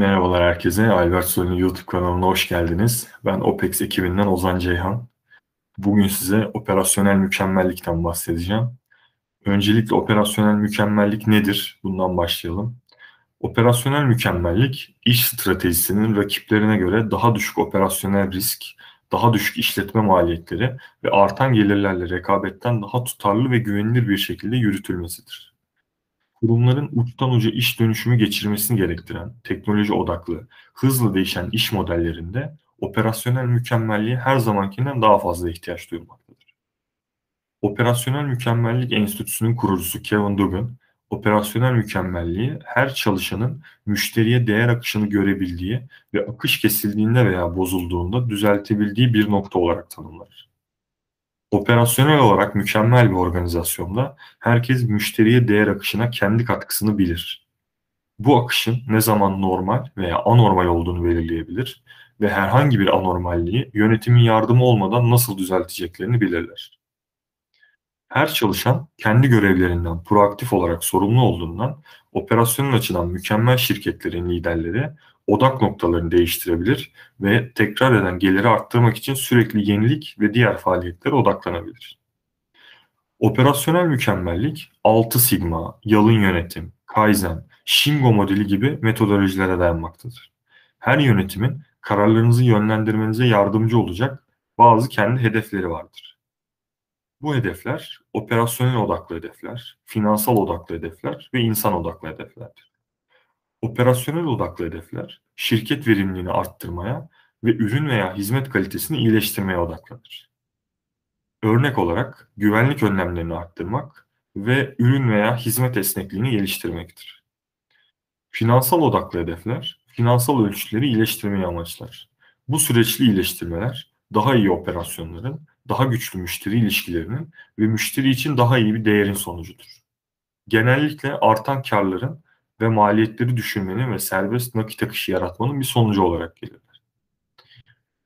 Merhabalar herkese. Albert Soy'un YouTube kanalına hoş geldiniz. Ben OPEX ekibinden Ozan Ceyhan. Bugün size operasyonel mükemmellikten bahsedeceğim. Öncelikle operasyonel mükemmellik nedir? Bundan başlayalım. Operasyonel mükemmellik, iş stratejisinin rakiplerine göre daha düşük operasyonel risk, daha düşük işletme maliyetleri ve artan gelirlerle rekabetten daha tutarlı ve güvenilir bir şekilde yürütülmesidir kurumların uçtan uca iş dönüşümü geçirmesini gerektiren, teknoloji odaklı, hızlı değişen iş modellerinde operasyonel mükemmelliğe her zamankinden daha fazla ihtiyaç duyulmaktadır. Operasyonel Mükemmellik Enstitüsü'nün kurucusu Kevin Duggan, operasyonel mükemmelliği her çalışanın müşteriye değer akışını görebildiği ve akış kesildiğinde veya bozulduğunda düzeltebildiği bir nokta olarak tanımlar. Operasyonel olarak mükemmel bir organizasyonda herkes müşteriye değer akışına kendi katkısını bilir. Bu akışın ne zaman normal veya anormal olduğunu belirleyebilir ve herhangi bir anormalliği yönetimin yardımı olmadan nasıl düzelteceklerini bilirler. Her çalışan kendi görevlerinden proaktif olarak sorumlu olduğundan operasyonel açıdan mükemmel şirketlerin liderleri odak noktalarını değiştirebilir ve tekrar eden geliri arttırmak için sürekli yenilik ve diğer faaliyetlere odaklanabilir. Operasyonel mükemmellik 6 sigma, yalın yönetim, kaizen, Shingo modeli gibi metodolojilere dayanmaktadır. Her yönetimin kararlarınızı yönlendirmenize yardımcı olacak bazı kendi hedefleri vardır. Bu hedefler operasyonel odaklı hedefler, finansal odaklı hedefler ve insan odaklı hedeflerdir. Operasyonel odaklı hedefler, şirket verimliliğini arttırmaya ve ürün veya hizmet kalitesini iyileştirmeye odaklanır. Örnek olarak güvenlik önlemlerini arttırmak ve ürün veya hizmet esnekliğini geliştirmektir. Finansal odaklı hedefler, finansal ölçütleri iyileştirmeyi amaçlar. Bu süreçli iyileştirmeler, daha iyi operasyonların, daha güçlü müşteri ilişkilerinin ve müşteri için daha iyi bir değerin sonucudur. Genellikle artan karların ve maliyetleri düşürmenin ve serbest nakit akışı yaratmanın bir sonucu olarak gelirler.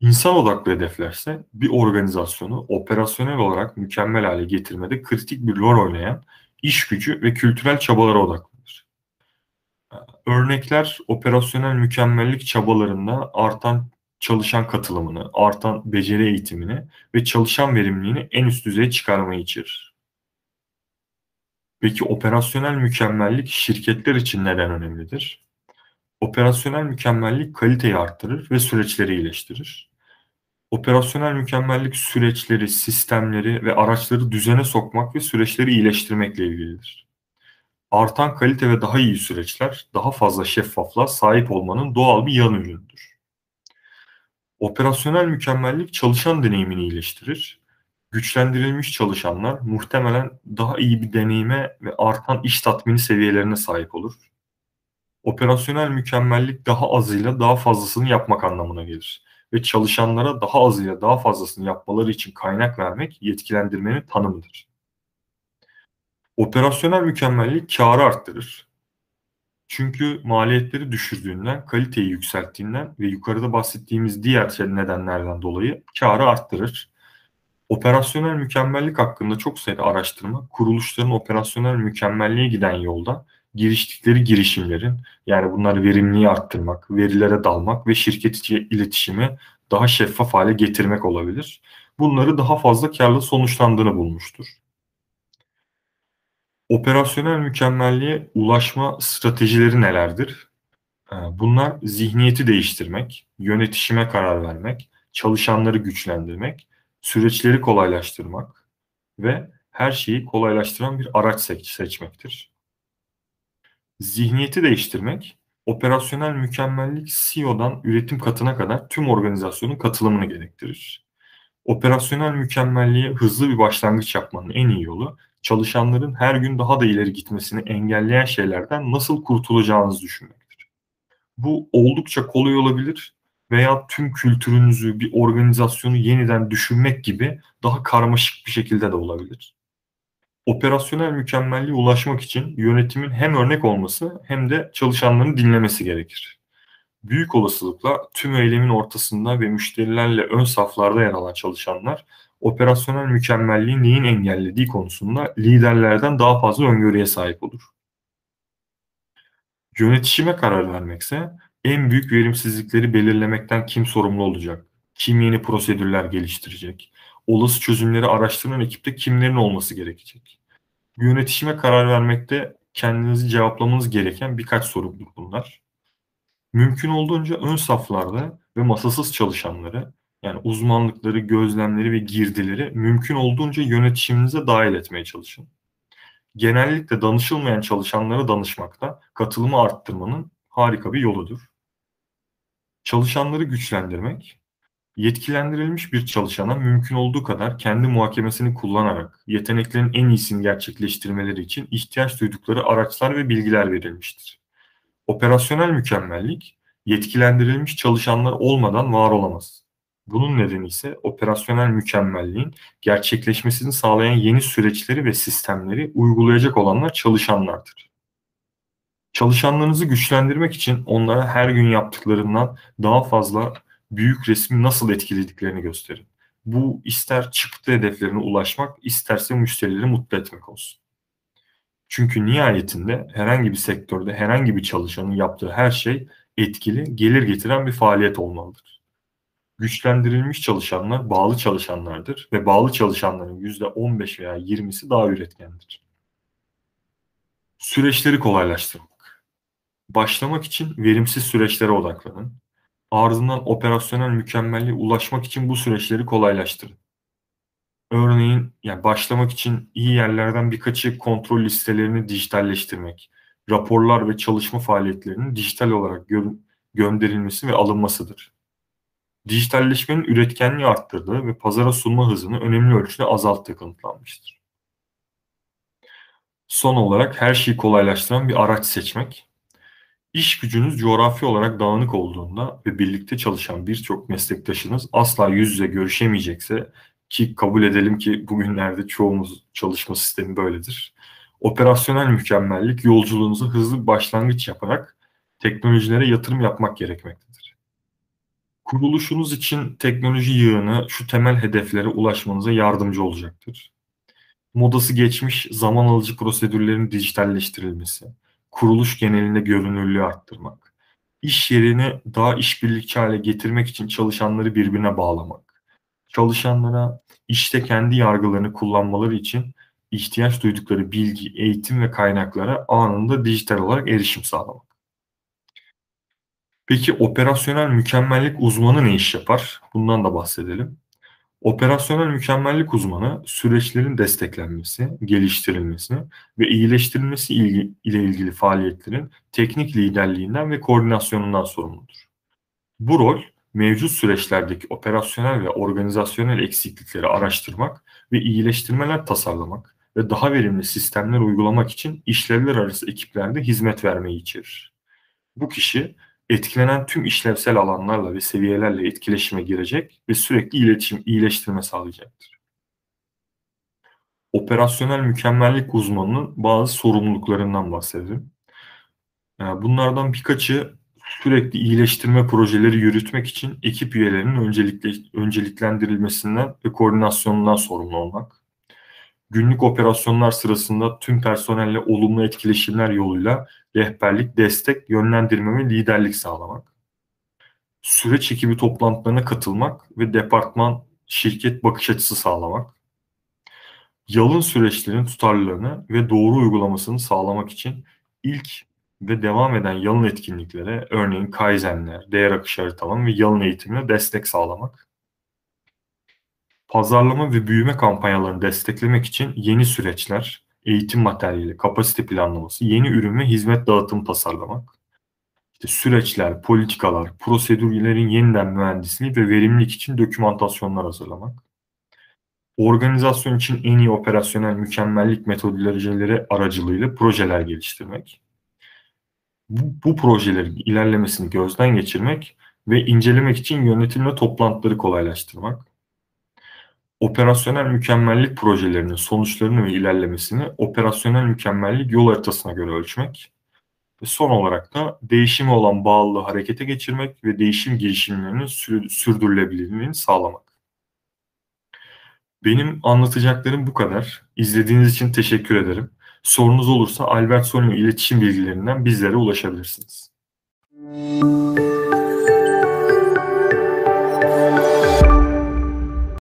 İnsan odaklı hedeflerse bir organizasyonu operasyonel olarak mükemmel hale getirmede kritik bir rol oynayan iş gücü ve kültürel çabalara odaklanır. Örnekler operasyonel mükemmellik çabalarında artan çalışan katılımını, artan beceri eğitimini ve çalışan verimliliğini en üst düzeye çıkarmayı içerir. Peki operasyonel mükemmellik şirketler için neden önemlidir? Operasyonel mükemmellik kaliteyi arttırır ve süreçleri iyileştirir. Operasyonel mükemmellik süreçleri, sistemleri ve araçları düzene sokmak ve süreçleri iyileştirmekle ilgilidir. Artan kalite ve daha iyi süreçler, daha fazla şeffaflığa sahip olmanın doğal bir yan ürünüdür. Operasyonel mükemmellik çalışan deneyimini iyileştirir güçlendirilmiş çalışanlar muhtemelen daha iyi bir deneyime ve artan iş tatmini seviyelerine sahip olur. Operasyonel mükemmellik daha azıyla daha fazlasını yapmak anlamına gelir ve çalışanlara daha azıyla daha fazlasını yapmaları için kaynak vermek yetkilendirmenin tanımıdır. Operasyonel mükemmellik karı arttırır. Çünkü maliyetleri düşürdüğünden, kaliteyi yükselttiğinden ve yukarıda bahsettiğimiz diğer nedenlerden dolayı karı arttırır. Operasyonel mükemmellik hakkında çok sayıda araştırma, kuruluşların operasyonel mükemmelliğe giden yolda giriştikleri girişimlerin, yani bunlar verimliliği arttırmak, verilere dalmak ve şirket içi iletişimi daha şeffaf hale getirmek olabilir. Bunları daha fazla karlı sonuçlandığını bulmuştur. Operasyonel mükemmelliğe ulaşma stratejileri nelerdir? Ee, bunlar zihniyeti değiştirmek, yönetişime karar vermek, çalışanları güçlendirmek süreçleri kolaylaştırmak ve her şeyi kolaylaştıran bir araç seç seçmektir. Zihniyeti değiştirmek, operasyonel mükemmellik CEO'dan üretim katına kadar tüm organizasyonun katılımını gerektirir. Operasyonel mükemmelliğe hızlı bir başlangıç yapmanın en iyi yolu, çalışanların her gün daha da ileri gitmesini engelleyen şeylerden nasıl kurtulacağınızı düşünmektir. Bu oldukça kolay olabilir veya tüm kültürünüzü, bir organizasyonu yeniden düşünmek gibi daha karmaşık bir şekilde de olabilir. Operasyonel mükemmelliğe ulaşmak için yönetimin hem örnek olması hem de çalışanların dinlemesi gerekir. Büyük olasılıkla tüm eylemin ortasında ve müşterilerle ön saflarda yer alan çalışanlar operasyonel mükemmelliği neyin engellediği konusunda liderlerden daha fazla öngörüye sahip olur. Yönetişime karar vermekse En büyük verimsizlikleri belirlemekten kim sorumlu olacak? Kim yeni prosedürler geliştirecek? Olası çözümleri araştıran ekipte kimlerin olması gerekecek? Yönetişime karar vermekte kendinizi cevaplamanız gereken birkaç sorudur bunlar. Mümkün olduğunca ön saflarda ve masasız çalışanları yani uzmanlıkları, gözlemleri ve girdileri mümkün olduğunca yönetişiminize dahil etmeye çalışın. Genellikle danışılmayan çalışanlara danışmakta katılımı arttırmanın harika bir yoludur. Çalışanları güçlendirmek, yetkilendirilmiş bir çalışana mümkün olduğu kadar kendi muhakemesini kullanarak yeteneklerin en iyisini gerçekleştirmeleri için ihtiyaç duydukları araçlar ve bilgiler verilmiştir. Operasyonel mükemmellik, yetkilendirilmiş çalışanlar olmadan var olamaz. Bunun nedeni ise operasyonel mükemmelliğin gerçekleşmesini sağlayan yeni süreçleri ve sistemleri uygulayacak olanlar çalışanlardır. Çalışanlarınızı güçlendirmek için onlara her gün yaptıklarından daha fazla büyük resmi nasıl etkilediklerini gösterin. Bu ister çıktı hedeflerine ulaşmak, isterse müşterileri mutlu etmek olsun. Çünkü nihayetinde herhangi bir sektörde herhangi bir çalışanın yaptığı her şey etkili, gelir getiren bir faaliyet olmalıdır. Güçlendirilmiş çalışanlar bağlı çalışanlardır ve bağlı çalışanların %15 veya 20'si daha üretkendir. Süreçleri kolaylaştırmak. Başlamak için verimsiz süreçlere odaklanın. Ardından operasyonel mükemmelliğe ulaşmak için bu süreçleri kolaylaştırın. Örneğin yani başlamak için iyi yerlerden birkaçı kontrol listelerini dijitalleştirmek, raporlar ve çalışma faaliyetlerinin dijital olarak gö- gönderilmesi ve alınmasıdır. Dijitalleşmenin üretkenliği arttırdığı ve pazara sunma hızını önemli ölçüde azalttığı kanıtlanmıştır. Son olarak her şeyi kolaylaştıran bir araç seçmek. İş gücünüz coğrafi olarak dağınık olduğunda ve birlikte çalışan birçok meslektaşınız asla yüz yüze görüşemeyecekse ki kabul edelim ki bugünlerde çoğumuz çalışma sistemi böyledir. Operasyonel mükemmellik yolculuğunuza hızlı bir başlangıç yaparak teknolojilere yatırım yapmak gerekmektedir. Kuruluşunuz için teknoloji yığını şu temel hedeflere ulaşmanıza yardımcı olacaktır. Modası geçmiş zaman alıcı prosedürlerin dijitalleştirilmesi, kuruluş genelinde görünürlüğü arttırmak, iş yerini daha işbirlikçi hale getirmek için çalışanları birbirine bağlamak, çalışanlara işte kendi yargılarını kullanmaları için ihtiyaç duydukları bilgi, eğitim ve kaynaklara anında dijital olarak erişim sağlamak. Peki operasyonel mükemmellik uzmanı ne iş yapar? Bundan da bahsedelim. Operasyonel mükemmellik uzmanı süreçlerin desteklenmesi, geliştirilmesi ve iyileştirilmesi ile ilgili faaliyetlerin teknik liderliğinden ve koordinasyonundan sorumludur. Bu rol mevcut süreçlerdeki operasyonel ve organizasyonel eksiklikleri araştırmak ve iyileştirmeler tasarlamak ve daha verimli sistemler uygulamak için işlevler arası ekiplerde hizmet vermeyi içerir. Bu kişi etkilenen tüm işlevsel alanlarla ve seviyelerle etkileşime girecek ve sürekli iletişim, iyileştirme sağlayacaktır. Operasyonel mükemmellik uzmanının bazı sorumluluklarından bahsedelim. Ee, bunlardan birkaçı sürekli iyileştirme projeleri yürütmek için ekip üyelerinin öncelikle, önceliklendirilmesinden ve koordinasyonundan sorumlu olmak. Günlük operasyonlar sırasında tüm personelle olumlu etkileşimler yoluyla rehberlik, destek, yönlendirme ve liderlik sağlamak. Süreç ekibi toplantılarına katılmak ve departman, şirket bakış açısı sağlamak. Yalın süreçlerin tutarlılığını ve doğru uygulamasını sağlamak için ilk ve devam eden yalın etkinliklere örneğin Kaizenler, değer akışı haritalama ve yalın eğitimine destek sağlamak. Pazarlama ve büyüme kampanyalarını desteklemek için yeni süreçler, eğitim materyali, kapasite planlaması, yeni ürün ve hizmet dağıtımı tasarlamak. İşte süreçler, politikalar, prosedürlerin yeniden mühendisliği ve verimlilik için dokümantasyonlar hazırlamak. Organizasyon için en iyi operasyonel mükemmellik metodolojileri aracılığıyla projeler geliştirmek. Bu, bu projelerin ilerlemesini gözden geçirmek ve incelemek için yönetimle toplantıları kolaylaştırmak operasyonel mükemmellik projelerinin sonuçlarını ve ilerlemesini operasyonel mükemmellik yol haritasına göre ölçmek ve son olarak da değişime olan bağlılığı harekete geçirmek ve değişim girişimlerinin sürdürülebilirliğini sağlamak. Benim anlatacaklarım bu kadar. İzlediğiniz için teşekkür ederim. Sorunuz olursa Albert Sonio iletişim bilgilerinden bizlere ulaşabilirsiniz. Müzik